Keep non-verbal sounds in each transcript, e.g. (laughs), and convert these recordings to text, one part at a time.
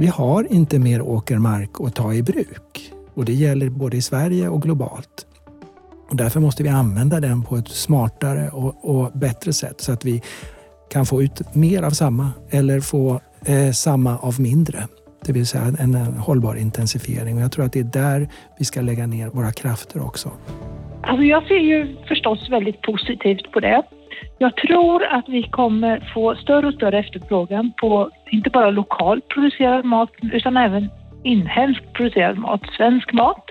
Vi har inte mer åkermark att ta i bruk och det gäller både i Sverige och globalt. Och därför måste vi använda den på ett smartare och, och bättre sätt så att vi kan få ut mer av samma eller få eh, samma av mindre. Det vill säga en, en hållbar intensifiering. Och jag tror att det är där vi ska lägga ner våra krafter också. Alltså jag ser ju förstås väldigt positivt på det. Jag tror att vi kommer få större och större efterfrågan på inte bara lokalt producerad mat utan även inhemskt producerad mat, svensk mat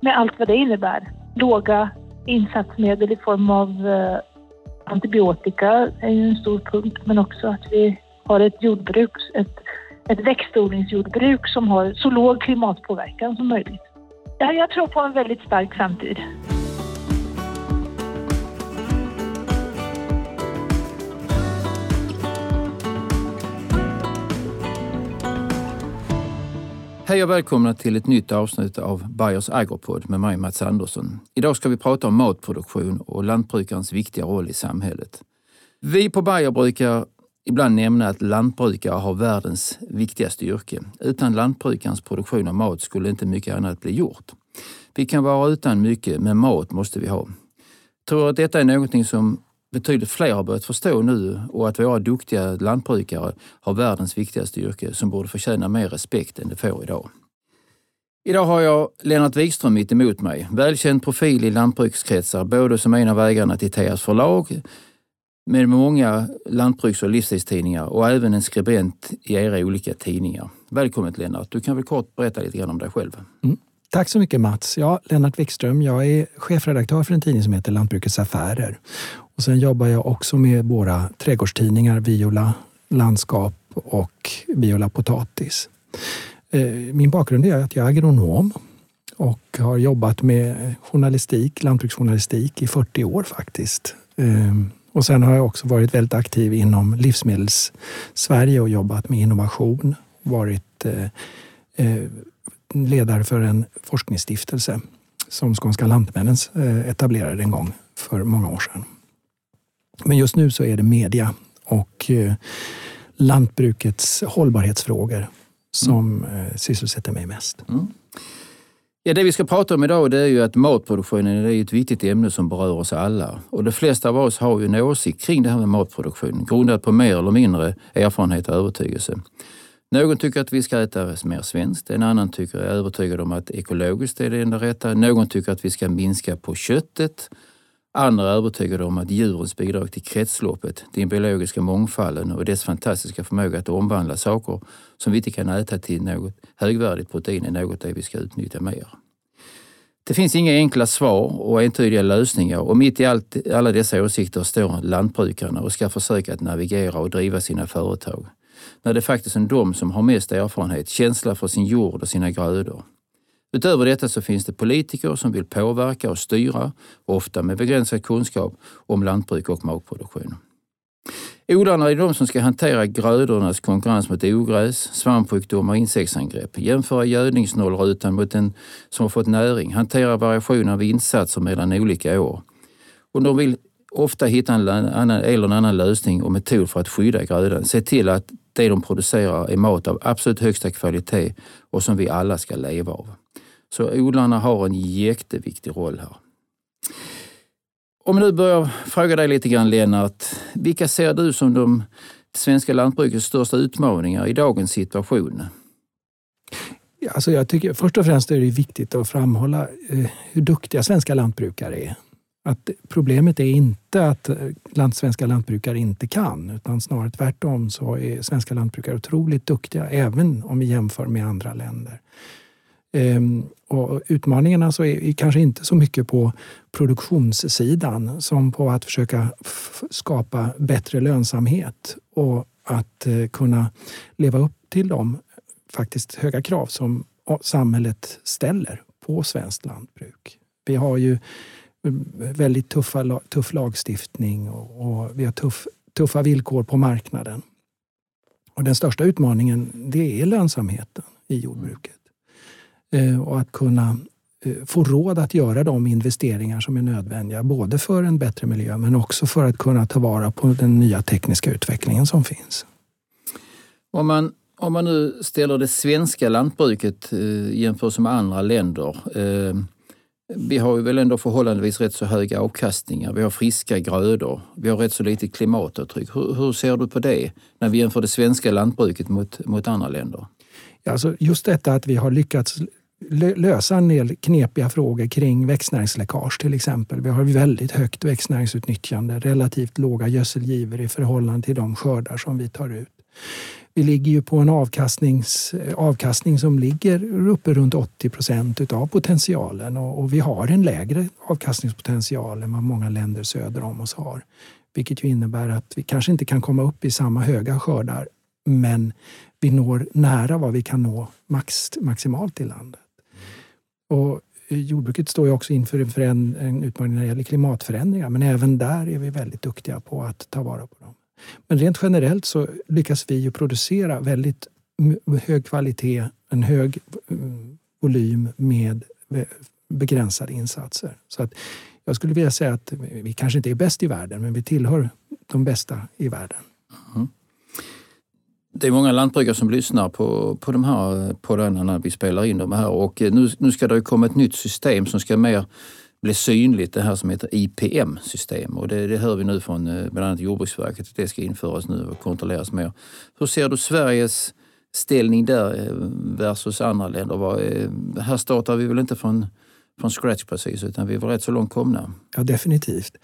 med allt vad det innebär. Låga insatsmedel i form av eh, antibiotika är ju en stor punkt men också att vi har ett jordbruk, ett, ett växtodlingsjordbruk som har så låg klimatpåverkan som möjligt. Jag tror på en väldigt stark framtid. Hej och välkomna till ett nytt avsnitt av Bayers Agropod med mig Mats Andersson. Idag ska vi prata om matproduktion och lantbrukarens viktiga roll i samhället. Vi på Bayer brukar ibland nämna att lantbrukare har världens viktigaste yrke. Utan lantbrukarens produktion av mat skulle inte mycket annat bli gjort. Vi kan vara utan mycket, men mat måste vi ha. Jag tror att detta är någonting som betydligt fler har börjat förstå nu och att våra duktiga lantbrukare har världens viktigaste yrke som borde förtjäna mer respekt än det får idag. Idag har jag Lennart Wikström mitt emot mig. Välkänd profil i lantbrukskretsar, både som en av ägarna till TS förlag med många lantbruks och livsstilstidningar och även en skribent i era olika tidningar. Välkommen Lennart. Du kan väl kort berätta lite grann om dig själv? Mm. Tack så mycket Mats. Ja, Lennart Wikström. Jag är chefredaktör för en tidning som heter Lantbrukets Affärer. Och sen jobbar jag också med våra trädgårdstidningar Viola Landskap och Viola Potatis. Eh, min bakgrund är att jag är agronom och har jobbat med journalistik, lantbruksjournalistik i 40 år faktiskt. Ehm, och sen har jag också varit väldigt aktiv inom livsmedels-Sverige och jobbat med innovation. Varit eh, eh, ledare för en forskningsstiftelse som Skånska Lantmännen etablerade en gång för många år sedan. Men just nu så är det media och eh, lantbrukets hållbarhetsfrågor som mm. eh, sysselsätter mig mest. Mm. Ja, det vi ska prata om idag det är ju att matproduktionen är ett viktigt ämne som berör oss alla. Och de flesta av oss har ju en åsikt kring det här med matproduktion grundad på mer eller mindre erfarenhet och övertygelse. Någon tycker att vi ska äta mer svenskt, en annan tycker är övertygad om att ekologiskt är det enda rätta. Någon tycker att vi ska minska på köttet Andra är övertygade om att djurens bidrag till kretsloppet, den biologiska mångfalden och dess fantastiska förmåga att omvandla saker som vi inte kan äta till något högvärdigt protein är något det vi ska utnyttja mer. Det finns inga enkla svar och entydiga lösningar och mitt i allt, alla dessa åsikter står lantbrukarna och ska försöka att navigera och driva sina företag. När det faktiskt är de som har mest erfarenhet, känsla för sin jord och sina grödor. Utöver detta så finns det politiker som vill påverka och styra, ofta med begränsad kunskap om lantbruk och matproduktion. Odlarna är de som ska hantera grödornas konkurrens mot ogräs, svampsjukdomar och insektsangrepp, jämföra gödningsnollrutan mot den som har fått näring, hantera variation av insatser mellan olika år. Och de vill ofta hitta en annan, eller en annan lösning och metod för att skydda grödan. Se till att det de producerar är mat av absolut högsta kvalitet och som vi alla ska leva av. Så odlarna har en jätteviktig roll här. Om jag nu börjar fråga dig lite grann Lennart, vilka ser du som de svenska lantbrukets största utmaningar i dagens situation? Alltså jag tycker, först och främst är det viktigt att framhålla eh, hur duktiga svenska lantbrukare är. Att problemet är inte att eh, land, svenska lantbrukare inte kan, utan snarare tvärtom så är svenska lantbrukare otroligt duktiga, även om vi jämför med andra länder. Ehm, och utmaningarna så är kanske inte så mycket på produktionssidan som på att försöka skapa bättre lönsamhet och att eh, kunna leva upp till de faktiskt höga krav som samhället ställer på svenskt lantbruk. Vi har ju väldigt tuffa, tuff lagstiftning och, och vi har tuff, tuffa villkor på marknaden. Och den största utmaningen det är lönsamheten i jordbruket. Eh, och att kunna eh, få råd att göra de investeringar som är nödvändiga. Både för en bättre miljö men också för att kunna ta vara på den nya tekniska utvecklingen som finns. Om man, Om man nu ställer det svenska lantbruket eh, jämfört med andra länder. Eh, vi har ju väl ändå förhållandevis rätt så höga avkastningar. Vi har friska grödor. Vi har rätt så lite klimatavtryck. Hur, hur ser du på det när vi jämför det svenska lantbruket mot, mot andra länder? Ja, alltså just detta att vi har lyckats lösa en del knepiga frågor kring växtnäringsläckage till exempel. Vi har väldigt högt växtnäringsutnyttjande, relativt låga gödselgivor i förhållande till de skördar som vi tar ut. Vi ligger ju på en avkastnings, avkastning som ligger uppe runt 80 procent av potentialen och, och, vi har en lägre avkastningspotential än vad många länder söder om oss har. Vilket ju innebär att vi kanske inte kan komma upp i samma höga skördar men vi når nära vad vi kan nå max, maximalt i landet. Och eh, jordbruket står ju också inför en, en utmaning när det gäller klimatförändringar men även där är vi väldigt duktiga på att ta vara på dem. Men rent generellt så lyckas vi ju producera väldigt hög kvalitet, en hög eh, volym med eh, begränsade insatser. Så att jag skulle vilja säga att vi kanske inte är bäst i världen men vi tillhör de bästa i världen. Mm. Det är många lantbrukare som lyssnar på, på de här poddarna när vi spelar in de här och eh, nu, nu ska det komma ett nytt system som ska mer blir synligt, det här som heter IPM-system. Och det, det hör vi nu från eh, bland annat Jordbruksverket att det ska införas nu och kontrolleras mer. Hur ser du Sveriges ställning där eh, versus andra länder? Var, eh, här startar vi väl inte från, från scratch precis utan vi var rätt så långt komna. Ja, definitivt.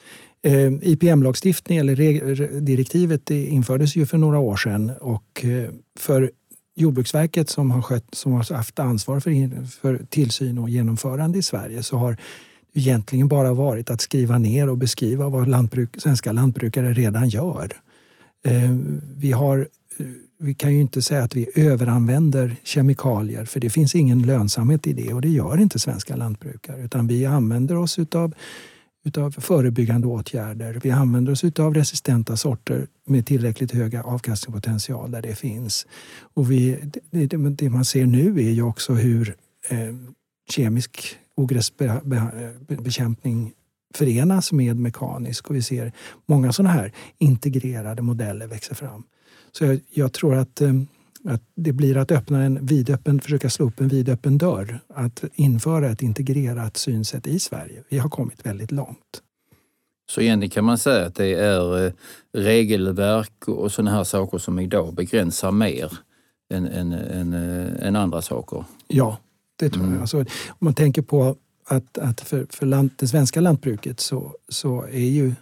IPM-lagstiftning eller direktivet infördes ju för några år sedan och för Jordbruksverket som har, skött, som har haft ansvar för, för tillsyn och genomförande i Sverige så har egentligen bara varit att skriva ner och beskriva vad lantbruk, svenska lantbrukare redan gör. Eh, vi, har, eh, vi kan ju inte säga att vi överanvänder kemikalier för det finns ingen lönsamhet i det och det gör inte svenska lantbrukare utan vi använder oss utav utav förebyggande åtgärder. Vi använder oss utav resistenta sorter med tillräckligt höga avkastningspotential där det finns. Och vi, det, det, man ser nu är ju också hur eh, kemisk ogräsbekämpning förenas med mekanisk och vi ser många sådana här integrerade modeller växa fram. Så jag, jag tror att, eh, att det blir att öppna en vidöppen, försöka slå upp en vidöppen dörr. Att införa ett integrerat synsätt i Sverige. Vi har kommit väldigt långt. Så egentligen kan man säga att det är eh, regelverk och sådana här saker som idag begränsar mer än, än, än, eh, än andra saker? Ja, det tror mm. jag. Alltså, om man tänker på att, att för, för land, det svenska lantbruket så, så är ju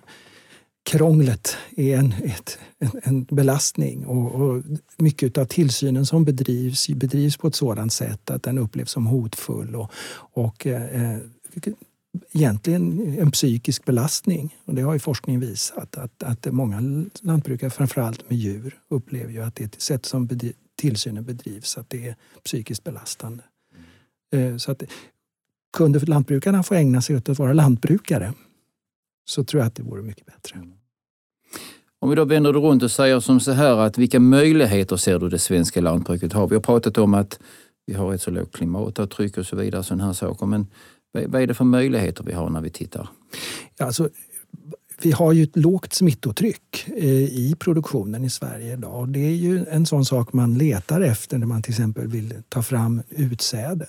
krånglet är en, ett, en, en belastning och, och, mycket av tillsynen som bedrivs bedrivs på ett sådant sätt att den upplevs som hotfull och, och eh, egentligen en psykisk belastning. Och det har ju forskningen visat att, att många lantbrukare, framförallt med djur, upplever ju att det sätt som bedriv, tillsynen bedrivs att det är psykiskt belastande. Eh, så att kunde lantbrukarna få ägna sig åt att vara lantbrukare så tror jag att det vore mycket bättre. Mm. Om vi då vänder det runt och säger som så här att vilka möjligheter ser du det svenska lantbruket har? Vi har pratat om att vi har ett så lågt klimatavtryck och så vidare, sådana här saker. Men vad är det för möjligheter vi har när vi tittar? Ja, alltså, vi har ju ett lågt smittotryck eh, i produktionen i Sverige idag. Det är ju en sån sak man letar efter när man till exempel vill ta fram utsäde.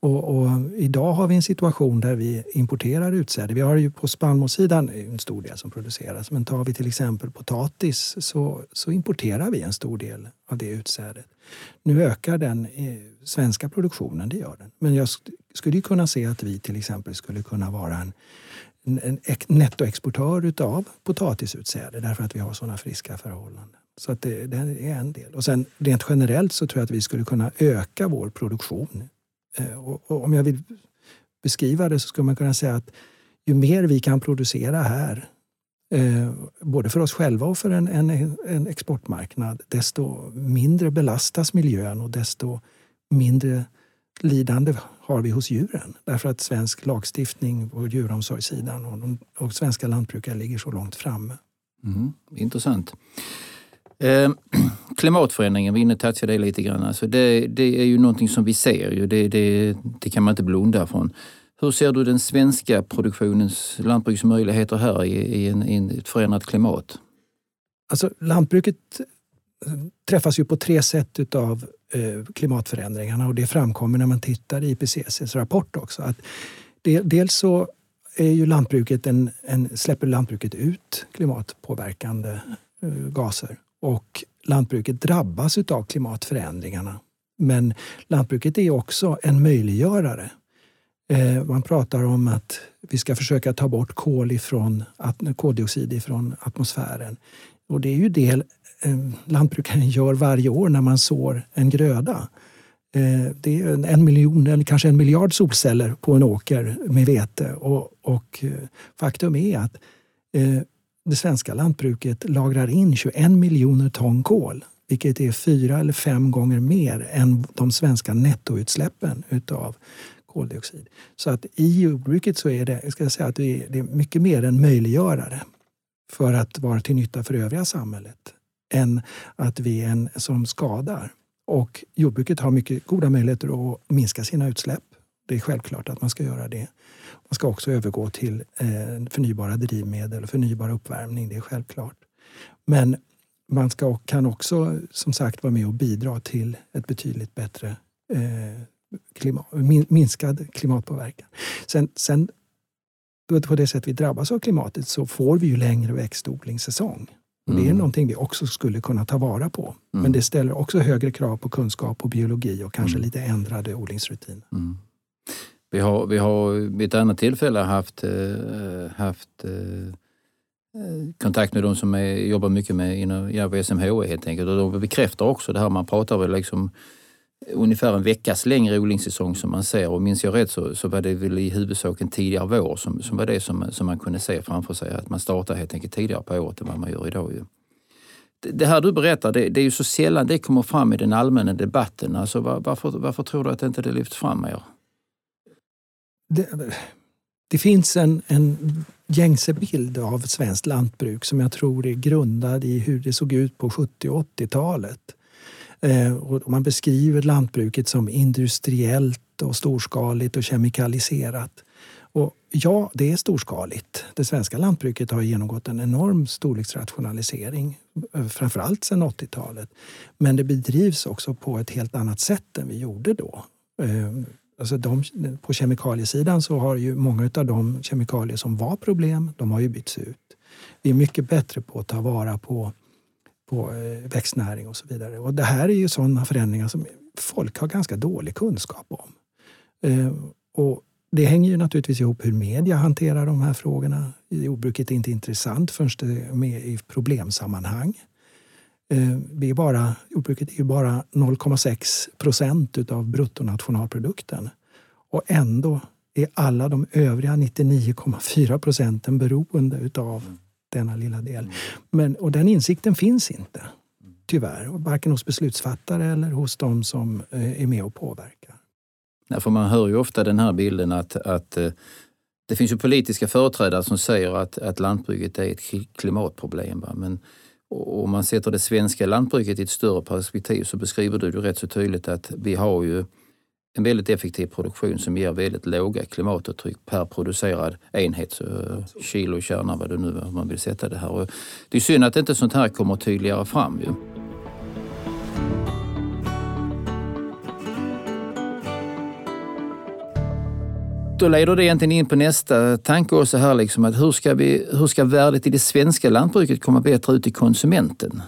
Och, och, idag har vi en situation där vi importerar utsäde. Vi har ju på spannmålssidan en stor del som produceras. Men tar vi till exempel potatis så, så importerar vi en stor del av det utsädet. Nu ökar den eh, svenska produktionen, det gör den. Men jag skulle ju kunna se att vi till exempel skulle kunna vara en, en, nettoexportör utav potatisutsäde därför att vi har sådana friska förhållanden. Så att det, det är en del. Och sen rent generellt så tror jag att vi skulle kunna öka vår produktion Eh, och, och om jag vill beskriva det så skulle man kunna säga att ju mer vi kan producera här, eh, både för oss själva och för en, en, en, exportmarknad, desto mindre belastas miljön och desto mindre lidande har vi hos djuren. Därför att svensk lagstiftning på djuromsorgssidan och, de, och svenska lantbrukare ligger så långt framme. Mm, intressant. Eh, (clears throat) klimatförändringen, vi inne touchade det lite grann. Alltså det, det, är ju någonting som vi ser, ju. Det, det, det, kan man inte blunda från. Hur ser du den svenska produktionens lantbruksmöjligheter här i, i, en, i ett förändrat klimat? Alltså lantbruket alltså, träffas ju på tre sätt av eh, klimatförändringarna och det framkommer när man tittar i IPCCs rapport också. Att dels så är ju lantbruket en, en, släpper lantbruket ut klimatpåverkande eh, gaser och lantbruket drabbas av klimatförändringarna. Men lantbruket är också en möjliggörare. Eh, man pratar om att vi ska försöka ta bort kol ifrån, koldioxid från atmosfären. Och det är ju det eh, lantbrukaren gör varje år när man sår en gröda. Eh, det är en miljon eller kanske en miljard solceller på en åker med vete. Och, och faktum är att det svenska lantbruket lagrar in 21 miljoner ton kol vilket är fyra eller fem gånger mer än de svenska nettoutsläppen utav koldioxid. Så att i jordbruket så är det, ska jag säga, att det är mycket mer en möjliggörare för att vara till nytta för övriga samhället än att vi är en som skadar. Och jordbruket har mycket goda möjligheter att minska sina utsläpp. Det är självklart att man ska göra det. Man ska också övergå till eh, förnybara drivmedel och förnybar uppvärmning, det är självklart. Men man ska, kan också som sagt vara med och bidra till ett betydligt bättre eh, klimat, minskad klimatpåverkan. Sen, sen på det sätt vi drabbas av klimatet så får vi ju längre växtodlingssäsong. Mm. Det är någonting vi också skulle kunna ta vara på. Mm. Men det ställer också högre krav på kunskap och biologi och kanske mm. lite ändrade odlingsrutiner. Vi har, vi har vid ett annat tillfälle haft, eh, haft eh, eh kontakt med de som är, jobbar mycket med inom ja, SMHI helt enkelt. Och de bekräftar också det här, man pratar väl liksom ungefär en veckas längre odlingssäsong som man ser och minns jag rätt så, så var det väl i huvudsak en tidigare vår som, som var det som, som man kunde se framför sig. Att man startar helt enkelt tidigare på året än vad man gör idag. Ju. Det, det här du berättar, det, det, är ju så sällan det kommer fram i den allmänna debatten. Alltså, var, varför, varför tror du att det inte det lyfts fram mer? Det, det finns en, en gängse bild av svenskt lantbruk som jag tror är grundad i hur det såg ut på 70 och 80-talet. Eh, och man beskriver lantbruket som industriellt och storskaligt och kemikaliserat. Och ja, det är storskaligt. Det svenska lantbruket har genomgått en enorm storleksrationalisering, eh, framförallt sedan 80-talet. Men det bedrivs också på ett helt annat sätt än vi gjorde då. Eh, Alltså de, på kemikaliesidan så har ju många av de kemikalier som var problem, de har ju bytts ut. Vi är mycket bättre på att ta vara på, på eh, växtnäring och så vidare. Och det här är ju sådana förändringar som folk har ganska dålig kunskap om. Eh, och det hänger ju naturligtvis ihop hur media hanterar de här frågorna. Jordbruket är inte intressant förrän det är med i problemsammanhang. Eh, vi är bara, jordbruket är ju bara 0,6 procent av bruttonationalprodukten. Och ändå är alla de övriga 99,4 procenten beroende av mm. denna lilla del. Mm. Men, och den insikten finns inte, tyvärr. Varken hos beslutsfattare eller hos de som eh, är med och påverkar. Ja, för man hör ju ofta den här bilden att, att eh, det finns ju politiska företrädare som säger att, att lantbruket är ett klimatproblem. Va? Men och om man sätter det svenska lantbruket i ett större perspektiv så beskriver du det rätt så tydligt att vi har ju en väldigt effektiv produktion som ger väldigt låga klimatavtryck per producerad enhet, eh, kilo, kärna, vad det nu är man vill sätta det här. Och det är synd att inte sånt här kommer tydligare fram. Ju. Då leder det egentligen in på nästa tanke också här, liksom, att hur ska, vi, hur ska värdet i det svenska lantbruket komma bättre ut till konsumenten?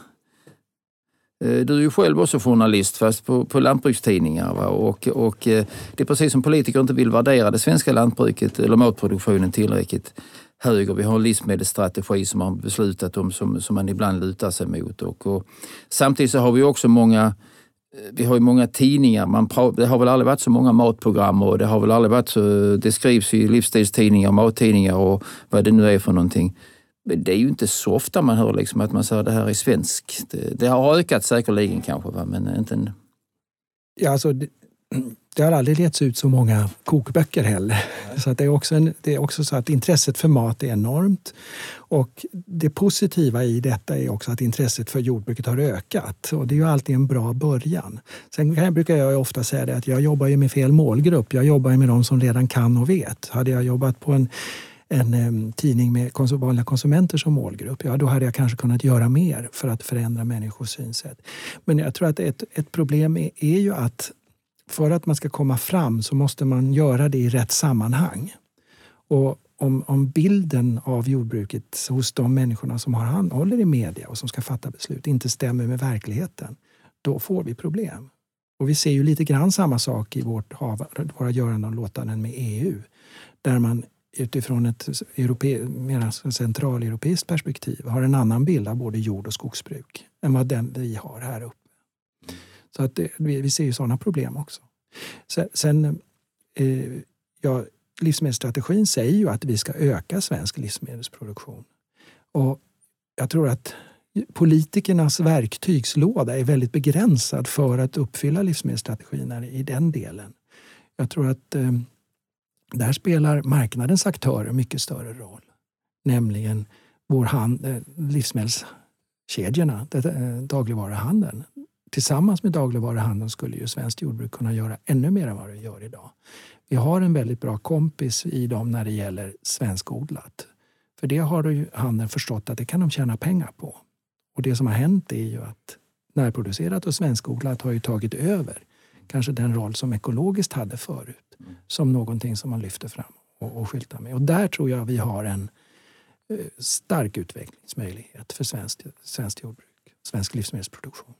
Eh, du är ju själv också journalist, fast på, på lantbrukstidningar. Va? Och, och eh, det är precis som politiker inte vill värdera det svenska lantbruket eller matproduktionen tillräckligt högre. vi har en livsmedelsstrategi som man beslutat om som, som man ibland lutar sig mot. Och, och samtidigt så har vi också många Eh, vi har ju många tidningar. Man det har väl aldrig varit så många matprogram och det har väl aldrig varit så... Det skrivs i livsstilstidningar, mattidningar och vad det nu är för någonting. Men det är ju inte så ofta man hör liksom att man säger att det här är svenskt. Det, det har ökat säkerligen kanske, va? men inte en... Ja, alltså, det, det har aldrig letts ut så många kokböcker heller. Så det, är också en, det är också så att intresset för mat är enormt. Och det positiva i detta är också att intresset för jordbruket har ökat. Och det är ju alltid en bra början. Sen brukar jag ofta säga det att jag jobbar ju med fel målgrupp. Jag jobbar med de som redan kan och vet. Hade jag jobbat på en en um, tidning med vanliga konsumenter som målgrupp, ja då hade jag kanske kunnat göra mer för att förändra människors synsätt. Men jag tror att ett, ett problem är, är ju att för att man ska komma fram så måste man göra det i rätt sammanhang. Och om, om bilden av jordbruket hos de människorna som har hand, håller i media och som ska fatta beslut inte stämmer med verkligheten, då får vi problem. Och vi ser ju lite grann samma sak i vårt, våra göranden och låtanden med EU. Där man utifrån ett europe, mer centraleuropeiskt perspektiv har en annan bild av både jord och skogsbruk än vad den vi har här uppe. Så att det, vi, vi ser ju sådana problem också. Sen, sen eh, ja, livsmedelsstrategin säger ju att vi ska öka svensk livsmedelsproduktion. Och jag tror att politikernas verktygslåda är väldigt begränsad för att uppfylla livsmedelsstrategin i den delen. Jag tror att eh, där spelar marknadens aktörer mycket större roll. Nämligen vår hand, eh, livsmedelskedjorna, eh, dagligvaruhandeln. Tillsammans med dagligvaruhandeln skulle ju svenskt jordbruk kunna göra ännu mer än vad det gör idag. Vi har en väldigt bra kompis i dem när det gäller svenskodlat. För det har ju handeln förstått att det kan de tjäna pengar på. Och det som har hänt är ju att närproducerat och svenskodlat har ju tagit över kanske den roll som ekologiskt hade förut. Som någonting som man lyfter fram och, och skyltar med. Och där tror jag vi har en eh, stark utvecklingsmöjlighet för svenskt, svenskt jordbruk, svensk livsmedelsproduktion.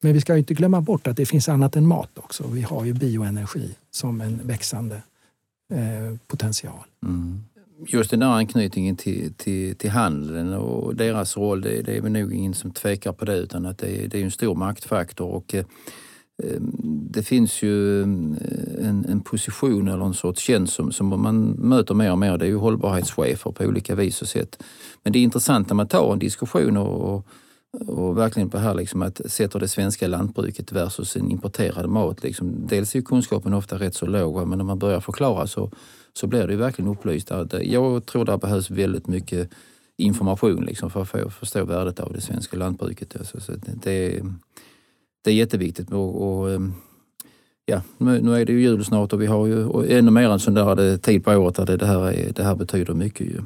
Men vi ska inte glömma bort att det finns annat än mat också. Vi har ju bioenergi som en växande eh, potential. Mm. Just den där anknytningen till, till, till handeln och deras roll, det, det är väl nog ingen som tvekar på det utan att det, det är en stor maktfaktor. Och, eh, eh det finns ju eh, en, en, position eller en sorts tjänst som, som man möter mer och mer. Det är ju hållbarhetschefer på olika vis och sätt. Men det är intressant när man tar en diskussion och, och och verkligen på det här liksom att sätter det svenska lantbruket versus en importerad mat. Liksom. Dels är kunskapen ofta rätt så låg, men när man börjar förklara så, så blir det verkligen upplyst. Eh, jag tror det behövs väldigt mycket information liksom, för att få förstå värdet av det svenska lantbruket. Alltså, så det, är, det är jätteviktigt. Och, och, eh, ja, nu, nu är det ju jul snart och vi har ju och ännu mer en sån där tid på året där det, det, här, är, det här betyder mycket. Ju.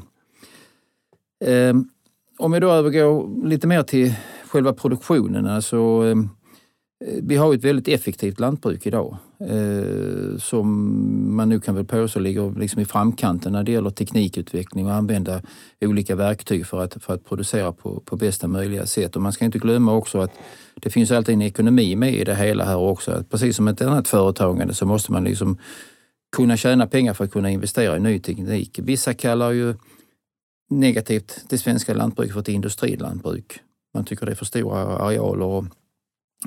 Um, om vi då övergår lite mer till själva produktionen. Alltså, eh, vi har ett väldigt effektivt lantbruk idag eh, som man nu kan väl påstå ligger liksom i framkanten när det gäller teknikutveckling och använda olika verktyg för att, för att producera på, på bästa möjliga sätt. Och man ska inte glömma också att det finns alltid en ekonomi med i det hela här också. Att precis som ett annat företagande så måste man liksom kunna tjäna pengar för att kunna investera i ny teknik. Vissa kallar ju negativt det svenska lantbruket för ett industrilantbruk. Man tycker det är för stora arealer.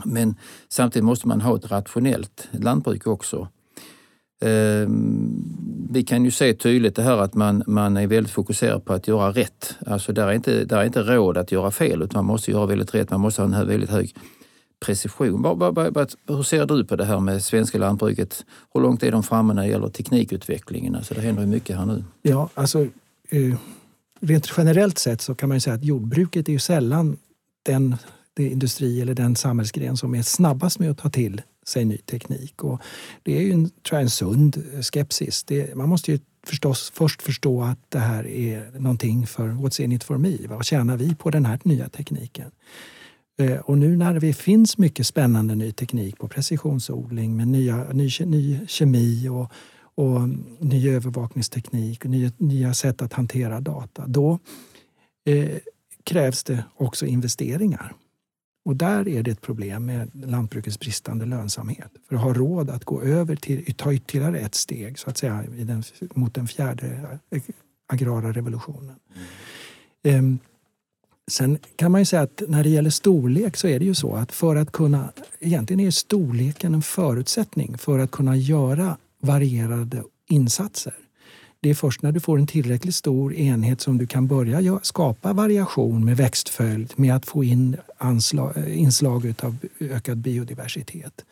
men samtidigt måste man ha ett rationellt lantbruk också. Ehm, vi kan ju se tydligt det här att man, man är väldigt fokuserad på att göra rätt. Alltså där är, inte, där är inte råd att göra fel utan man måste göra väldigt rätt. Man måste ha en väldigt hög precision. Hur ser du på det här med svenska lantbruket? Hur långt är de framme när det gäller teknikutvecklingen? Alltså det händer ju mycket här nu. Ja, alltså eh, rent generellt sett så kan man säga att jordbruket är ju sällan den, den industri eller den samhällsgren som är snabbast med att ta till sig ny teknik. Och det är ju en, tror jag, en sund skepsis. Det, man måste ju förstås först förstå att det här är någonting för what's in it for me? Vad tjänar vi på den här nya tekniken? Eh, och nu när det finns mycket spännande ny teknik på precisionsodling med nya, ny, ny kemi och och ny övervakningsteknik och nya, nya sätt att hantera data. Då eh, krävs det också investeringar. Och där är det ett problem med lantbrukets bristande lönsamhet. För att ha råd att gå över till, ta ytterligare ett steg så att säga, den, mot den fjärde agrara revolutionen. Mm. Eh, Sen kan man ju säga att när det gäller storlek så är det ju så att för att kunna, egentligen är storleken en förutsättning för att kunna göra varierade insatser. Det är först när du får en tillräckligt stor enhet som du kan börja skapa variation med växtföljd, med att få in anslag, eh, inslag av ökad biodiversitet.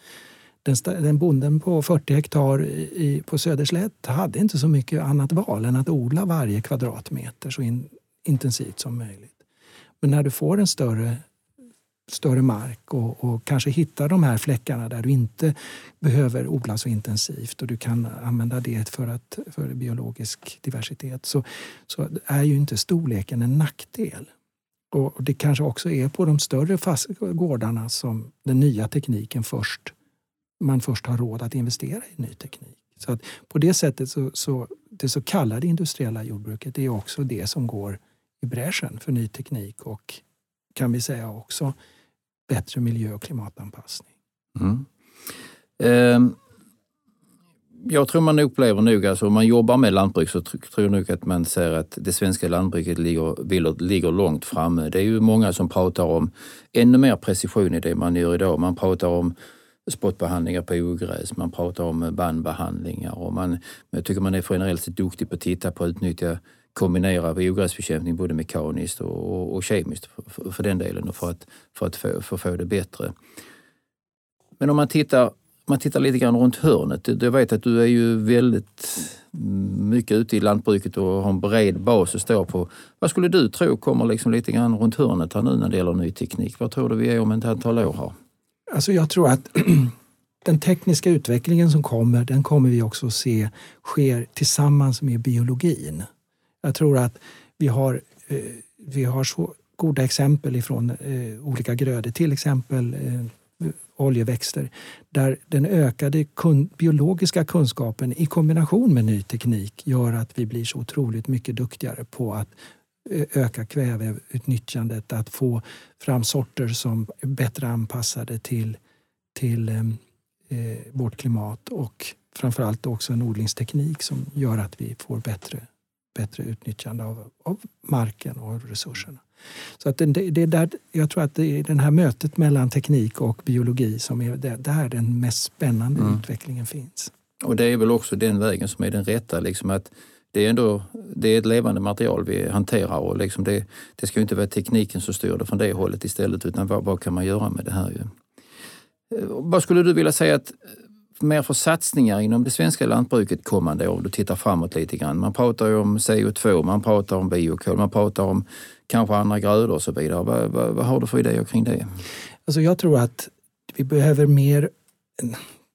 Den, den bonden på 40 hektar i, på Söderslätt hade inte så mycket annat val än att odla varje kvadratmeter så in, intensivt som möjligt. Men när du får en större större mark och, och, kanske hitta de här fläckarna där du inte behöver odla så intensivt och du kan använda det för, att, för biologisk diversitet så, så är ju inte storleken en nackdel. Och det kanske också är på de större fast gårdarna som den nya tekniken först, man först har råd att investera i ny teknik. Så att på det sättet så, så det så kallade industriella jordbruket är också det som går i bräschen för ny teknik och kan vi säga också bättre miljö och klimatanpassning. Mm. Um jag tror man upplever nog, alltså om man jobbar med lantbruk så tror jag nog att man ser att det svenska lantbruket ligger, ligger långt framme. Det är ju många som pratar om ännu mer precision i det man gör idag. Man pratar om spottbehandlingar på ogräs, man pratar om bandbehandlingar och man, jag tycker man är generellt sett duktig på att titta på att utnyttja kombinera ogräsbekämpning både mekaniskt och, och, och kemiskt för, för, den delen och för att, för att få, för få det bättre. Men om man tittar man tittar lite grann runt hörnet. Jag vet att du är ju väldigt mycket ute i lantbruket och har en bred bas att stå på. Vad skulle du tro kommer liksom lite grann runt hörnet här nu när det gäller ny teknik? Vad tror du vi är om ett antal år här? Alltså jag tror att (clears throat) den tekniska utvecklingen som kommer, den kommer vi också se sker tillsammans med biologin. Jag tror att vi har, eh, vi har så goda exempel ifrån eh, olika grödor, till exempel eh, oljeväxter där den ökade kun biologiska kunskapen i kombination med ny teknik gör att vi blir så otroligt mycket duktigare på att öka kväveutnyttjandet, att få fram sorter som är bättre anpassade till, till eh, vårt klimat och framförallt också en odlingsteknik som gör att vi får bättre, bättre utnyttjande av, av marken och resurserna. Så att det, det är där, jag tror att det är det här mötet mellan teknik och biologi som är det, där den mest spännande mm. utvecklingen finns. Och det är väl också den vägen som är den rätta. Liksom att det är ändå det är ett levande material vi hanterar och liksom det, det ska inte vara tekniken som styr det från det hållet istället utan vad, vad kan man göra med det här? Ju? Eh, vad skulle du vilja säga att mer för satsningar inom det svenska lantbruket kommande år? Du tittar framåt lite grann. Man pratar ju om CO2, man pratar om biokol, man pratar om kanske andra grödor och så vidare. Vad, vad, vad har du för idéer kring det? Alltså jag tror att vi behöver mer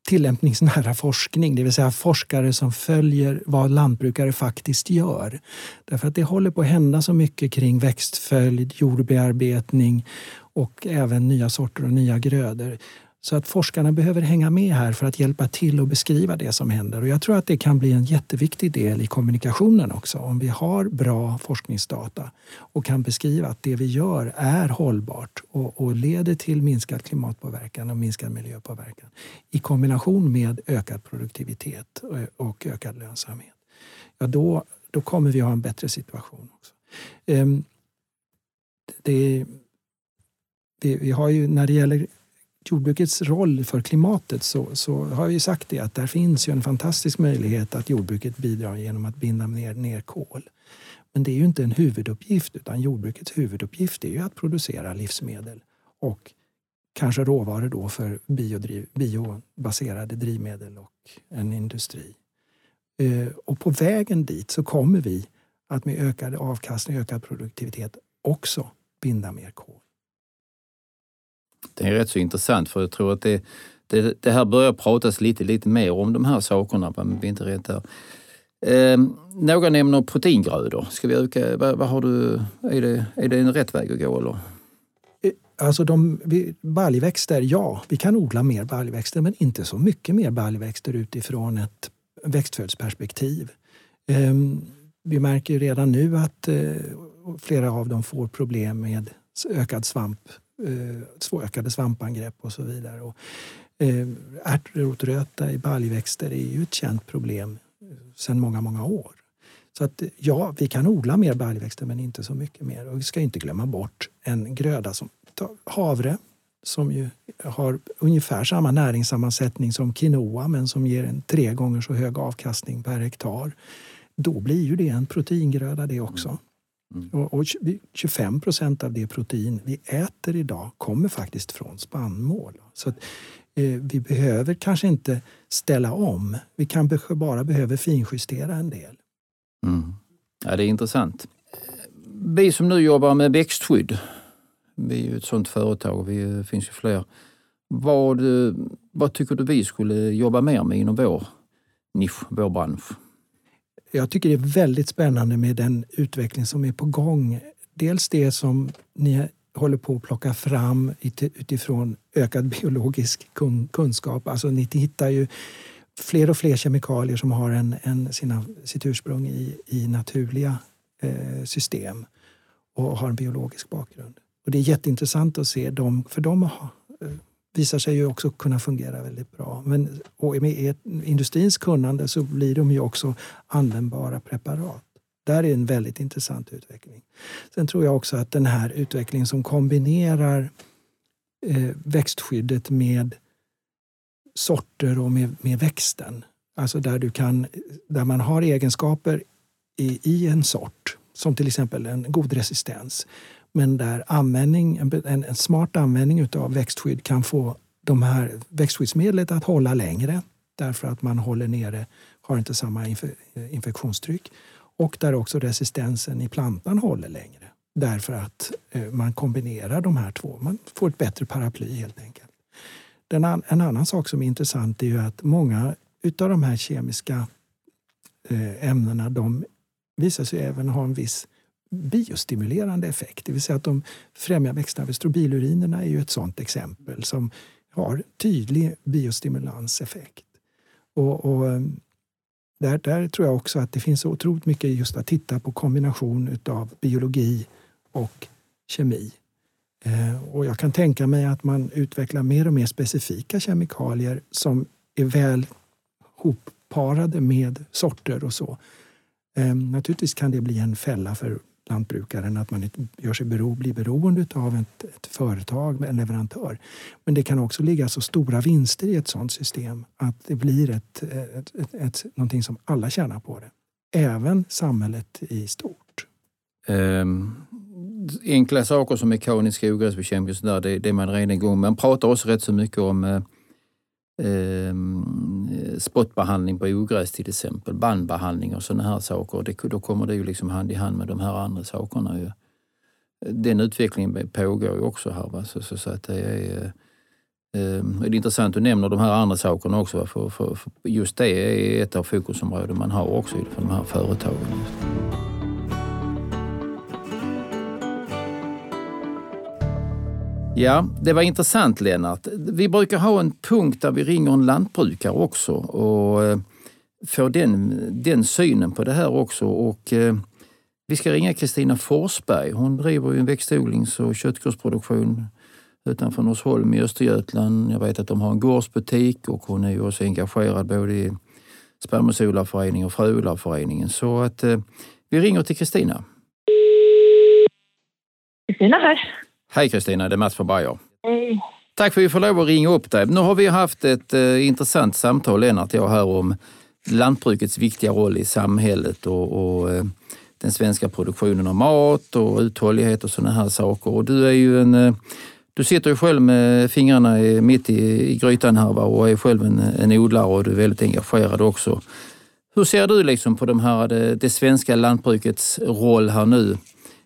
tillämpningsnära forskning, det vill säga forskare som följer vad lantbrukare faktiskt gör. Därför att det håller på att hända så mycket kring växtföljd, jordbearbetning och även nya sorter och nya grödor. Så att forskarna behöver hänga med här för att hjälpa till och beskriva det som händer. Och jag tror att det kan bli en jätteviktig del i kommunikationen också. Om vi har bra forskningsdata och kan beskriva att det vi gör är hållbart och, och leder till minskad klimatpåverkan och minskad miljöpåverkan i kombination med ökad produktivitet och ökad lönsamhet. Ja, då, då kommer vi ha en bättre situation. också. Ehm, det, vi, vi har ju när det gäller jordbrukets roll för klimatet så, så har vi sagt det att där finns ju en fantastisk möjlighet att jordbruket bidrar genom att binda ner, ner kol. Men det är ju inte en huvuduppgift utan jordbrukets huvuduppgift är ju att producera livsmedel och kanske råvaror då för biodriv, biobaserade drivmedel och en industri. Eh, och på vägen dit så kommer vi att med ökad avkastning, ökad produktivitet också binda mer kol. Det är rätt så intressant för jag tror att det, det, det här börjar pratas lite, lite mer om de här sakerna, men vi är inte rätt där. Eh, några nämner proteingrödor. Ska vi öka, vad, vad, har du, är, det, är det en rätt väg att gå eller? Eh, alltså de, baljväxter, ja, vi kan odla mer baljväxter men inte så mycket mer baljväxter utifrån ett växtföljdsperspektiv. Eh, vi märker redan nu att eh, flera av dem får problem med ökad svamp eh, ökade svampangrepp och så vidare. Och, eh, ärtrotröta i baljväxter är ju ett känt problem sedan många, många år. Så att ja, vi kan odla mer baljväxter men inte så mycket mer. Och vi ska inte glömma bort en gröda som havre som ju har ungefär samma näringssammansättning som quinoa men som ger en tre gånger så hög avkastning per hektar. Då blir ju det en proteingröda det också. Mm. Mm. Och, och 25 procent av det protein vi äter idag kommer faktiskt från spannmål. Så att, eh, vi behöver kanske inte ställa om. Vi kanske bara behöver finjustera en del. Mm. Ja, det är intressant. Vi som nu jobbar med växtskydd, Vi är ju ett sådant företag och vi finns ju fler. Vad, vad tycker du vi skulle jobba mer med inom vår nisch, vår bransch? Jag tycker det är väldigt spännande med den utveckling som är på gång. Dels det som ni håller på att plocka fram utifrån ökad biologisk kunskap. Alltså ni hittar ju fler och fler kemikalier som har en, en sina, sitt ursprung i, i naturliga eh, system och har en biologisk bakgrund. Och det är jätteintressant att se dem, för de har, eh, visar sig ju också kunna fungera väldigt bra. Men och med e- industrins kunnande så blir de ju också användbara preparat. Där är en väldigt intressant utveckling. Sen tror jag också att den här utvecklingen som kombinerar eh, växtskyddet med sorter och med, med växten. Alltså där, du kan, där man har egenskaper i, i en sort, som till exempel en god resistens. Men där användning, en, en smart användning av växtskydd kan få de här växtskyddsmedlet att hålla längre därför att man håller nere, har inte samma eh, infektionstryck. Och där också resistensen i plantan håller längre därför att eh, man kombinerar de här två. Man får ett bättre paraply helt enkelt. Den, en annan sak som är intressant är ju att många utav de här kemiska eh, ämnena de visar sig även ha en viss biostimulerande effekt. Det vill säga att de främjar växtnäring. Strobilurinerna är ju ett sådant exempel som har tydlig biostimulanseffekt. Och, och eh, där, där tror jag också att det finns otroligt mycket just att titta på kombination av biologi och kemi. Eh, och jag kan tänka mig att man utvecklar mer och mer specifika kemikalier som är väl hopparade med sorter och så. Eh, naturligtvis kan det bli en fälla för lantbrukaren att man gör sig bero, blir beroende av ett, ett företag, en leverantör. Men det kan också ligga så stora vinster i ett sådant system att det blir ett, ett, ett, ett, någonting som alla tjänar på det. Även samhället i stort. Um, enkla saker som mekanisk ogräsbekämpning och det, det är man redan igång med. Man pratar också rätt så mycket om eh, eh, spottbehandling på ogräs till exempel, bandbehandling och sådana här saker. Det, då kommer det ju liksom hand i hand med de här andra sakerna. Ju. Den utvecklingen pågår ju också här. Va? Så, så, så att det är, eh, det är intressant att du nämner de här andra sakerna också. För, för, för just det är ett av fokusområdena man har också för de här företagen. Ja, det var intressant Lennart. Vi brukar ha en punkt där vi ringer en lantbrukare också och eh, får den, den synen på det här också. Och, eh, vi ska ringa Kristina Forsberg. Hon driver ju en växtodlings och köttgårdsproduktion utanför Norsholm i Östergötland. Jag vet att de har en gårdsbutik och hon är ju också engagerad både i Spermusodlarföreningen och Fröodlarföreningen. Så att eh, vi ringer till Kristina. Kristina här. Hej Kristina, det är Mats från Bayer. Hej. Tack för att vi får lov att ringa upp dig. Nu har vi haft ett eh, intressant samtal, Lennart och jag, här om lantbrukets viktiga roll i samhället och, och eh, den svenska produktionen av mat och uthållighet och sådana här saker. Och du är ju en eh, du sitter ju själv med fingrarna mitt i, i grytan här va? och är själv en, en odlare och du är väldigt engagerad också. Hur ser du liksom på de här, det, det svenska lantbrukets roll här nu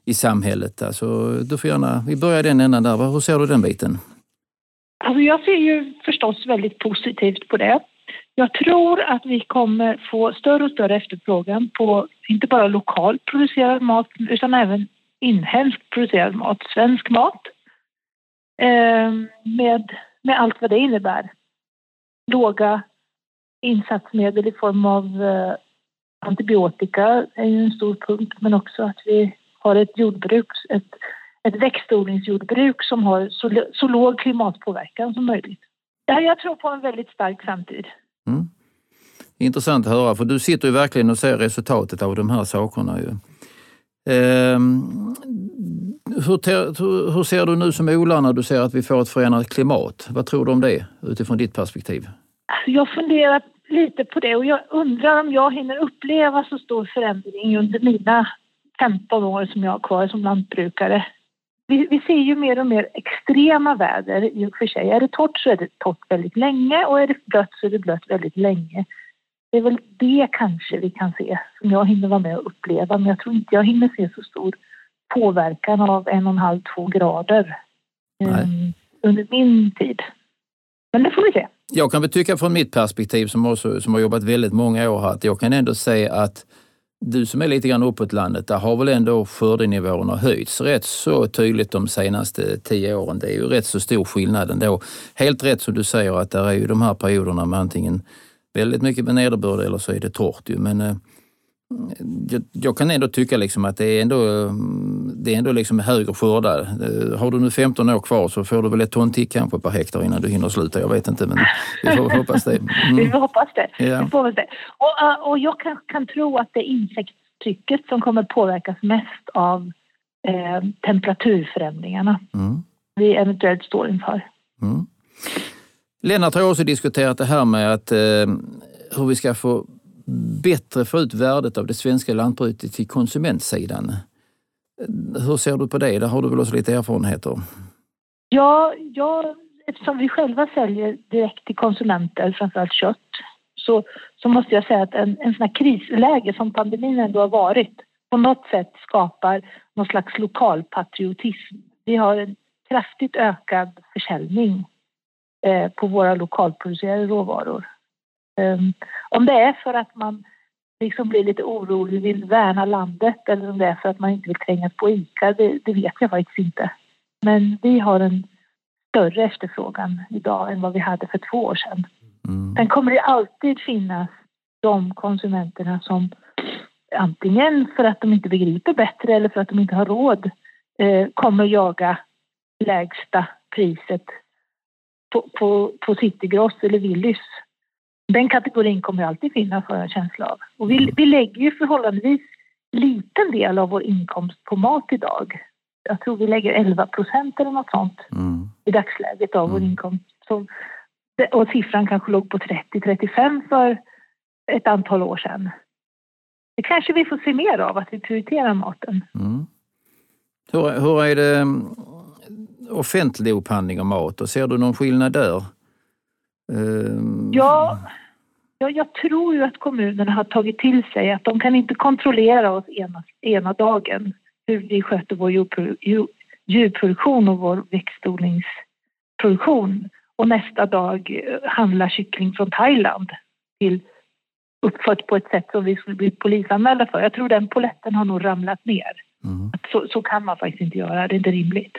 i samhället? Alltså, du får gärna, vi börjar den ändan där. Hur ser du den biten? Alltså jag ser ju förstås väldigt positivt på det. Jag tror att vi kommer få större och större efterfrågan på inte bara lokalt producerad mat utan även inhemskt producerad mat, svensk mat. Ehm, med, med allt vad det innebär. Låga insatsmedel i form av eh, antibiotika är ju en stor punkt men också att vi har ett jordbruk, ett, ett växtodlingsjordbruk som har så, så låg klimatpåverkan som möjligt. Ja, jag tror på en väldigt stark framtid. Mm. Intressant att höra, för du sitter ju verkligen och ser resultatet av de här sakerna. Ju. Eh, hur, hur, ser du nu som odlare när du ser att vi får ett förändrat klimat? Vad tror du om det utifrån ditt perspektiv? Jag funderar lite på det och jag undrar om jag hinner uppleva så stor förändring under mina 15 år som jag har kvar som lantbrukare. Vi, vi, ser ju mer och mer extrema väder i och för sig. Är det torrt så är det torrt väldigt länge och är det blött så är det blött väldigt länge. Det är väl det kanske vi kan se som jag hinner vara med och uppleva men jag tror inte jag hinner se så stor påverkan av en och en halv, två grader um, under min tid. Men det får vi se. Jag kan väl tycka från mitt perspektiv som, också, som har jobbat väldigt många år här, att jag kan ändå se att du som är lite grann uppåt landet, där har väl ändå skördenivåerna höjts rätt så tydligt de senaste tio åren. Det är ju rätt så stor skillnad ändå. Helt rätt som du säger att det är ju de här perioderna med antingen väldigt mycket med nederbörd eller så är det torrt. Ju. Men eh, jag, jag, kan ändå tycka liksom att det är ändå, det är ändå liksom högre skördar. Eh, har du nu 15 år kvar så får du väl ett ton till kanske per hektar innan du hinner sluta. Jag vet inte, men vi får (laughs) hoppas det. Mm. Vi får hoppas det. Ja. Vi får det. Och, eh, och jag kan, kan tro att det är insektstrycket som kommer påverkas mest av eh, temperaturförändringarna mm. vi eventuellt står inför. Mm. Lennart har också diskuterat det här med att, eh, hur vi ska få bättre få ut värdet av det svenska lantbruket till konsumentsidan. Hur ser du på det? Där har du väl också lite erfarenheter? Ja, ja eftersom vi själva säljer direkt till konsumenter, framförallt kött, så, så måste jag säga att en, en sån här krisläge som pandemin ändå har varit på något sätt skapar någon slags lokalpatriotism. Vi har en kraftigt ökad försäljning eh, på våra lokalproducerade råvaror. Um, om det är för att man liksom blir lite orolig, vill värna landet eller om det är för att man inte vill trängas på ICA, det, det vet jag faktiskt inte. Men vi har en större efterfrågan idag än vad vi hade för två år sedan. Mm. Sen kommer det alltid finnas de konsumenterna som antingen för att de inte begriper bättre eller för att de inte har råd eh, kommer jaga lägsta priset på, på, på Citygross eller Willys den kategorin kommer alltid finnas har jag en känsla av. Och vi, vi lägger ju förhållandevis liten del av vår inkomst på mat idag. Jag tror vi lägger 11 procent eller något sånt mm. i dagsläget av mm. vår inkomst. Så, och siffran kanske låg på 30-35 för ett antal år sedan. Det kanske vi får se mer av, att vi prioriterar maten. Mm. Hur, hur är det mm, offentlig upphandling av mat? Och ser du någon skillnad där? Um... Ja, Ja, jag tror ju att kommunerna har tagit till sig att de kan inte kontrollera oss ena, ena dagen hur vi sköter vår djurproduktion och vår växtodlingsproduktion och nästa dag eh, handla kyckling från Thailand till uppfött på ett sätt som vi skulle bli polisanmälda för. Jag tror den poletten har nog ramlat ner. Mm. Så, så, kan man faktiskt inte göra, det är inte rimligt.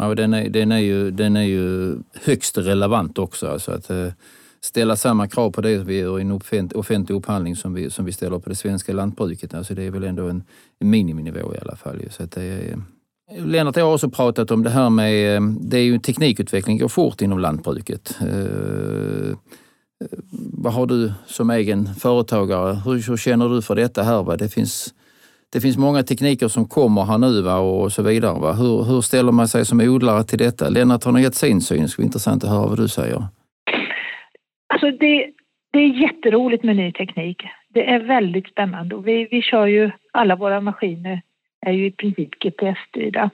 Ja, den, är, den, är ju, den är ju högst relevant också. Alltså att, eh, ställa samma krav på det vi gör i en offentlig upphandling som vi, som vi ställer på det svenska lantbruket. Alltså det är väl ändå en, en miniminivå i alla fall. Så att det är, Lennart jag har också pratat om det här med, eh, det är ju teknikutveckling går fort inom lantbruket. Eh, eh, vad har du som egen företagare, hur, hur känner du för detta här? Va? Det, finns, det finns många tekniker som kommer här nu va? och så vidare. Va? Hur, hur ställer man sig som odlare till detta? Lennart har nog gett sin syn, det skulle vara intressant att höra vad du säger. Alltså det, det är jätteroligt med ny teknik. Det är väldigt spännande och vi, vi kör ju, alla våra maskiner är ju i princip GPS-styrda.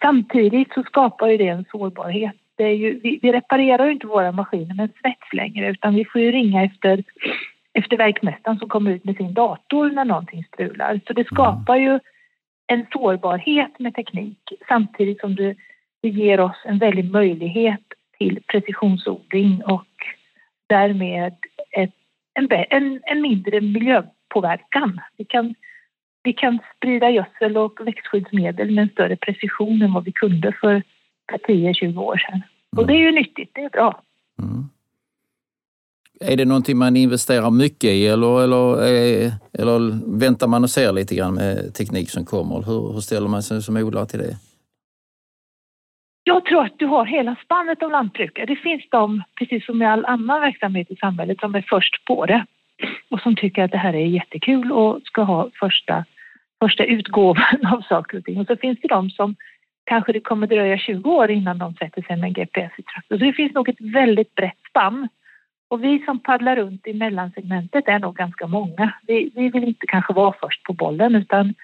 Samtidigt så skapar ju det en sårbarhet. Det är ju, vi, vi reparerar ju inte våra maskiner med en svets längre utan vi får ju ringa efter, efter verkmästaren som kommer ut med sin dator när någonting strular. Så det skapar ju en sårbarhet med teknik samtidigt som det, det ger oss en väldig möjlighet till precisionsodling och därmed ett, en, en, en mindre miljöpåverkan. Vi kan, vi kan sprida gödsel och växtskyddsmedel med en större precision än vad vi kunde för 10-20 år sedan. Och det är ju nyttigt, det är bra. Mm. Är det någonting man investerar mycket i eller, eller, eh, eller väntar man och ser lite grann med teknik som kommer? Hur, hur ställer man sig som odlare till det? Jag tror att du har hela spannet av lantbrukare. Det finns de, precis som i all annan verksamhet i samhället, som är först på det och som tycker att det här är jättekul och ska ha första, första utgåvan av saker och ting. Och så finns det de som kanske det kommer dröja 20 år innan de sätter sig med en GPS i traktorn. Så det finns nog ett väldigt brett spann. Och vi som paddlar runt i mellansegmentet är nog ganska många. Vi, vi vill inte kanske vara först på bollen utan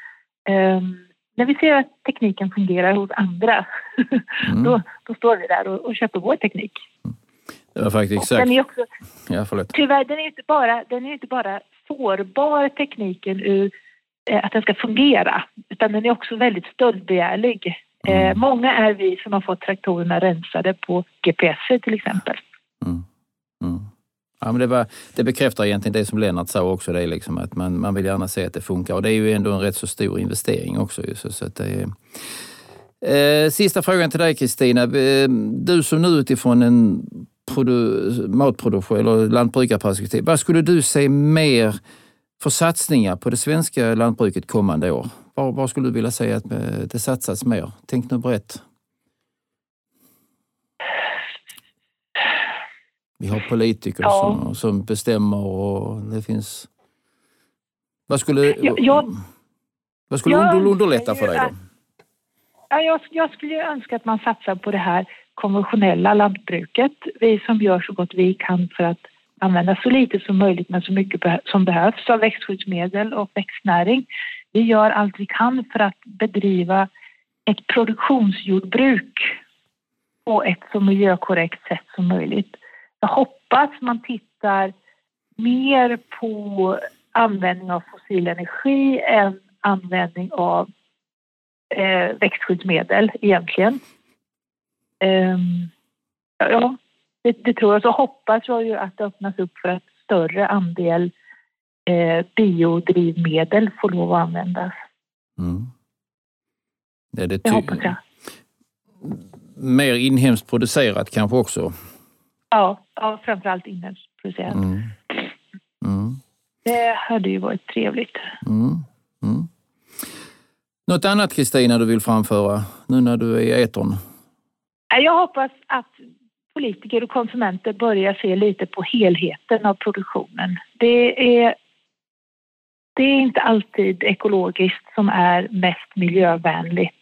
um, när vi ser att tekniken fungerar hos andra, mm. då, då står vi där och, och köper vår teknik. Det var faktiskt exakt. Den är också, ja, förlåt. Tyvärr, den är inte bara, den är inte bara sårbar tekniken ur att den ska fungera, utan den är också väldigt stöldbegärlig. Mm. många är vi som har fått traktorerna rensade på GPS till exempel. Mm. Ja, men det, var, det bekräftar egentligen det som Lennart sa också, det liksom att man, man vill gärna se att det funkar. Och det är ju ändå en rätt så stor investering också. Så, så att det är, Eh, sista frågan till dig Kristina. Eh, du som nu utifrån en matproduktion eller lantbrukarperspektiv, vad skulle du se mer för satsningar på det svenska lantbruket kommande år? Var, var skulle du vilja säga att eh, det satsas mer? Tänk nu brett. Vi har politiker ja. som, som bestämmer och det finns... Vad skulle, ja, jag, vad skulle jag, underlätta för dig då? Ja, jag, jag skulle önska att man satsar på det här konventionella lantbruket. Vi som gör så gott vi kan för att använda så lite som möjligt men så mycket som behövs av växtskyddsmedel och växtnäring. Vi gör allt vi kan för att bedriva ett produktionsjordbruk på ett så miljökorrekt sätt som möjligt. Jag hoppas man tittar mer på användning av fossil energi än användning av eh, växtskyddsmedel egentligen. Eh, ja, det, det, tror jag. Så hoppas jag ju att det öppnas upp för att större andel eh, biodrivmedel får lov att användas. Mm. Det, det, det hoppas jag. Mer inhemskt producerat kanske också? Ja, ja framförallt inhemskt producerat. Mm. Mm. Det hade ju varit trevligt. Mm. Mm. Något annat Kristina du vill framföra nu när du är i etern? Jag hoppas att politiker och konsumenter börjar se lite på helheten av produktionen. Det är, det är inte alltid ekologiskt som är mest miljövänligt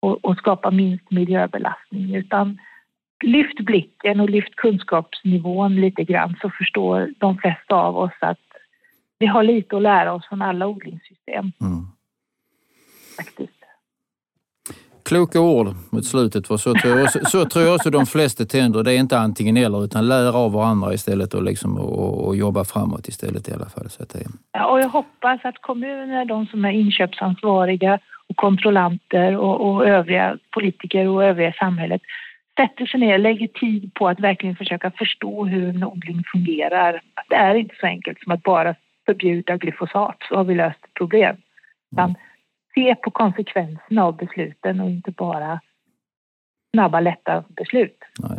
och, och skapar minst miljöbelastning utan lyft blicken och lyft kunskapsnivån lite grann så förstår de flesta av oss att vi har lite att lära oss från alla odlingssystem. Mm faktiskt. Kloka ord mot slutet, för så tror, jag, så tror jag också de flesta tänder. Det är inte antingen eller, utan lär av varandra istället och, liksom, och, och jobba framåt istället i alla fall. Så att det... ja, och jag hoppas att kommuner, de som är inköpsansvariga och kontrollanter och, och övriga politiker och övriga samhället sätter sig ner, lägger tid på att verkligen försöka förstå hur en odling fungerar. Det är inte så enkelt som att bara förbjuda glyfosat så har vi löst ett problem. Mm se på konsekvenserna av besluten och inte bara snabba, lätta beslut. Nej.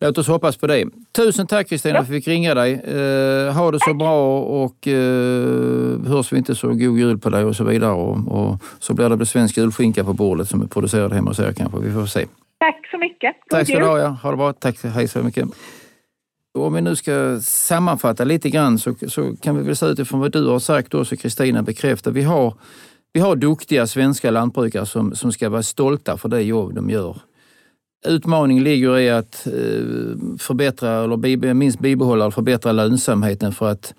Låt oss hoppas på det. Tusen tack Kristina ja. för att vi fick ringa dig. Eh, ha det så bra och eh, hörs vi inte så god jul på dig och så vidare. Och, och så blir det svensk julskinka på bordet som är producerad hemma hos er kanske. Vi får se. Tack så mycket. God tack ska du ha. Ja. Ha det bra. Tack. Hej så mycket. Om vi nu ska sammanfatta lite grann så, så kan vi väl säga utifrån vad du har sagt också Kristina bekräfta. Vi har, vi har duktiga svenska lantbrukare som, som ska vara stolta för det jobb de gör. Utmaningen ligger i att eh, förbättra, eller minst bibehålla och förbättra lönsamheten för att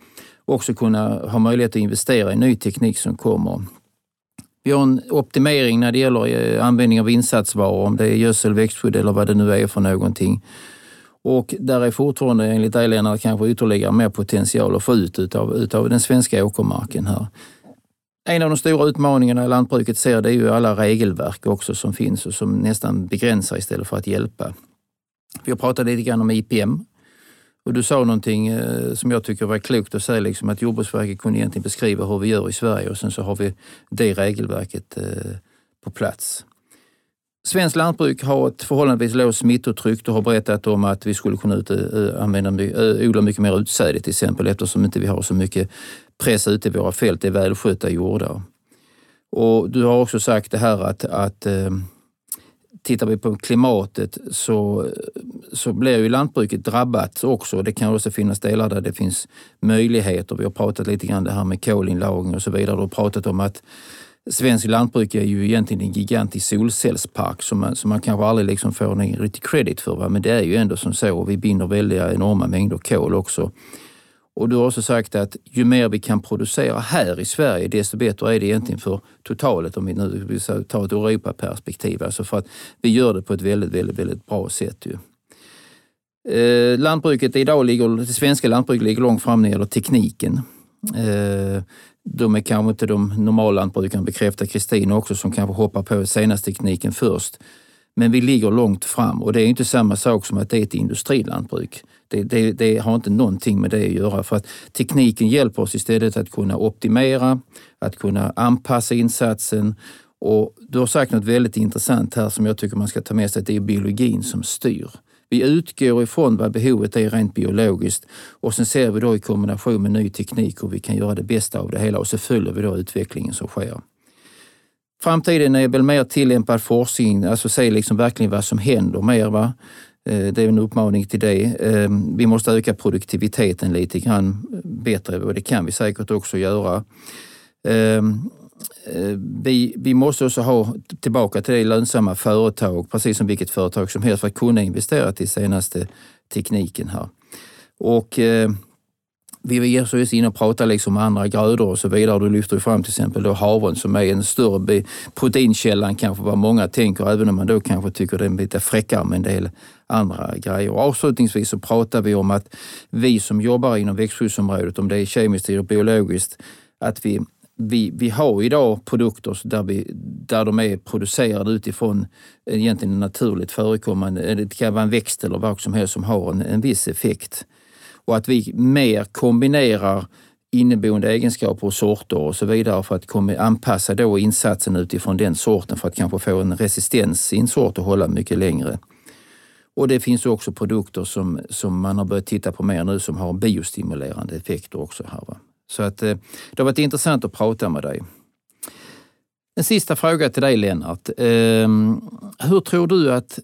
också kunna ha möjlighet att investera i ny teknik som kommer. Vi har en optimering när det gäller eh, användning av insatsvaror, om det är gödsel, växtskydd eller vad det nu är för någonting. Och där är fortfarande enligt dig Lennart, kanske ytterligare mer potential att få ut utav, utav den svenska åkermarken här. En av de stora utmaningarna lantbruket ser det är ju alla regelverk också som finns och som nästan begränsar istället för att hjälpa. Vi har pratat lite grann om IPM och du sa någonting eh, som jag tycker var klokt att säga, liksom att Jordbruksverket kunde egentligen beskriva hur vi gör i Sverige och sen så har vi det regelverket eh, på plats. Svenskt lantbruk har ett förhållandevis lågt smittotryck. Du har berättat om att vi skulle kunna ut, eh, använda, odla mycket mer utsäde till exempel eftersom inte vi har så mycket press ute i våra fält. Det är välskötta jordar. Och du har också sagt det här att, att tittar vi på klimatet så, så blir ju lantbruket drabbat också. Det kan också finnas delar där det finns möjligheter. Vi har pratat lite grann det här med kolinlagring och så vidare. Du har pratat om att Svensk lantbruk är ju egentligen en gigantisk solcellspark som man, som man kanske aldrig liksom får någon riktig credit för. Va? Men det är ju ändå som så och vi binder väldiga enorma mängder kol också. Och du har också sagt att ju mer vi kan producera här i Sverige, desto bättre är det egentligen för totalet om vi nu vill ta ett Europaperspektiv. Alltså för att vi gör det på ett väldigt, väldigt, väldigt bra sätt. Ju. Eh, lantbruket idag ligger, det svenska lantbruket ligger långt fram när det gäller tekniken. Eh, de är kanske inte de normala lantbrukarna, bekräftar Kristin också, som kanske hoppar på senaste tekniken först. Men vi ligger långt fram och det är inte samma sak som att det är ett industrilantbruk. Det, det, det, har inte någonting med det att göra för att tekniken hjälper oss istället att kunna optimera, att kunna anpassa insatsen och du har sagt något väldigt intressant här som jag tycker man ska ta med sig, att det är biologin som styr. Vi utgår ifrån vad behovet är rent biologiskt och sen ser vi då i kombination med ny teknik hur vi kan göra det bästa av det hela och så följer vi då utvecklingen som sker. Framtiden är väl mer tillämpad forskning, alltså se liksom verkligen vad som händer mer. Va? Eh, det är en uppmaning till det. Ehm, vi måste öka produktiviteten lite grann eh, bättre och det kan vi säkert också göra. Ehm, eh, vi, vi måste också ha tillbaka till det lönsamma företag, precis som vilket företag som helst, för att kunna investera till senaste tekniken här. Och ehm, vi ger oss in och pratar liksom om andra grödor och så vidare. Du lyfter fram till exempel då havren som är en större proteinkälla än kanske vad många tänker, även om man då kanske tycker det är lite fräckare med en del andra grejer. Och avslutningsvis så pratar vi om att vi som jobbar inom växtskyddsområdet, om det är kemiskt eller biologiskt, att vi vi, vi har idag produkter där, vi, där de är producerade utifrån egentligen naturligt förekommande, det kan vara en växt eller vad som helst som har en, en viss effekt och att vi mer kombinerar inneboende egenskaper och sorter och så vidare för att anpassa då insatsen utifrån den sorten för att kanske få en resistens i en sort och hålla mycket längre. Och det finns också produkter som, som man har börjat titta på mer nu som har biostimulerande effekter också. Här, va? Så att, eh, det har varit intressant att prata med dig. En sista fråga till dig Lennart. Ehm, hur tror du att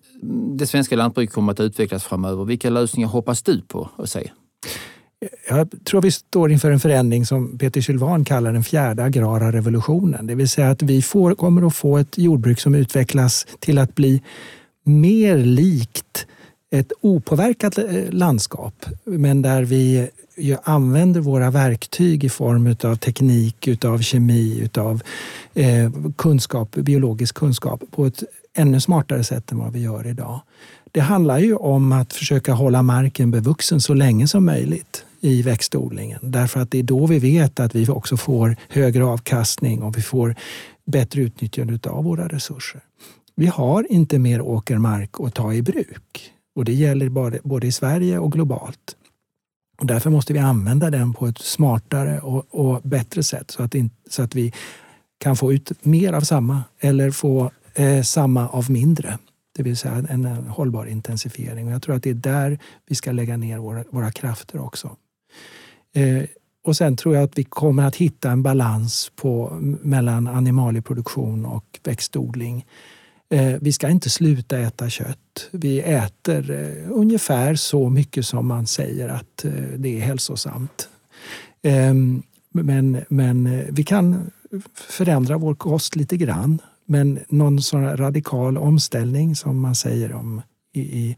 det svenska lantbruket kommer att utvecklas framöver? Vilka lösningar hoppas du på att se? Jag tror vi står inför en förändring som Peter Sylvan kallar den fjärde agrara revolutionen. Det vill säga att vi får, kommer att få ett jordbruk som utvecklas till att bli mer likt ett opåverkat eh, landskap, men där vi använder våra verktyg i form av teknik, utav kemi, utav eh, kunskap, biologisk kunskap på ett ännu smartare sätt än vad vi gör idag. Det handlar ju om att försöka hålla marken bevuxen så länge som möjligt i växtodlingen. Därför att det är då vi vet att vi också får högre avkastning och vi får bättre utnyttjande av våra resurser. Vi har inte mer åkermark att ta i bruk och det gäller både i Sverige och globalt. Och därför måste vi använda den på ett smartare och, och bättre sätt så att, in, så att vi kan få ut mer av samma eller få eh, samma av mindre. Det vill säga en, en hållbar intensifiering. Och jag tror att det är där vi ska lägga ner våra, våra krafter också. Eh, och sen tror jag att vi kommer att hitta en balans på, mellan animalieproduktion och växtodling. Eh, vi ska inte sluta äta kött. Vi äter eh, ungefär så mycket som man säger att eh, det är hälsosamt. Ehm, men, men eh, vi kan förändra vår kost lite grann. Men någon sån radikal omställning som man säger om i, i,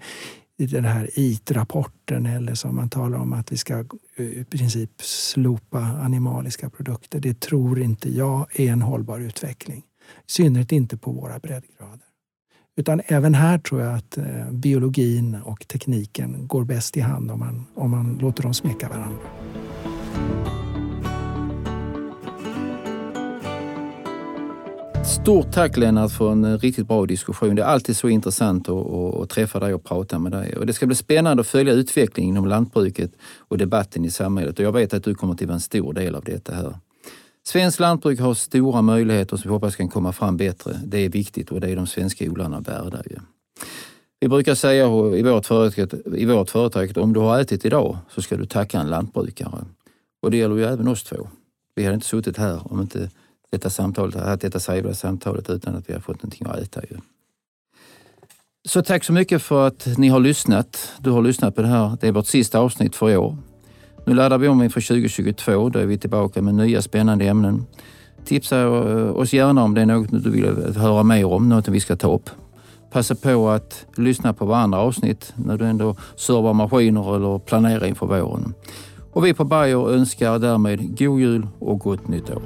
i den här IT-rapporten eller som man talar om att vi ska eh, i princip slopa animaliska produkter. Det tror inte jag är en hållbar utveckling. I synnerhet inte på våra breddgrader. Utan även här tror jag att eh, biologin och tekniken går bäst i hand om man, om man låter dem smeka varandra. Stort tack Lennart för en eh, riktigt bra diskussion. Det är alltid så intressant att, att, träffa dig och prata med dig. Och det ska bli spännande att följa utvecklingen inom lantbruket och debatten i samhället. Och jag vet att du kommer att vara en stor del av detta här. Svenskt lantbruk har stora möjligheter som vi hoppas kan komma fram bättre. Det är viktigt och det är de svenska odlarna värda. Ju. Vi brukar säga i vårt, företag, i vårt företag att om du har ätit idag så ska du tacka en lantbrukare. Och det gäller ju även oss två. Vi hade inte suttit här om inte detta samtalet, haft detta trevliga samtalet utan att vi har fått någonting att äta. Ju. Så tack så mycket för att ni har lyssnat. Du har lyssnat på det här. Det är vårt sista avsnitt för i år. Nu laddar vi om inför 2022. Då är vi tillbaka med nya spännande ämnen. Tipsa eh, oss gärna om det är något du vill höra mer om, något vi ska ta upp. Passa på att lyssna på varandra avsnitt när du ändå servar maskiner eller planerar inför våren. Och vi på Bayer önskar därmed god jul och gott nytt år.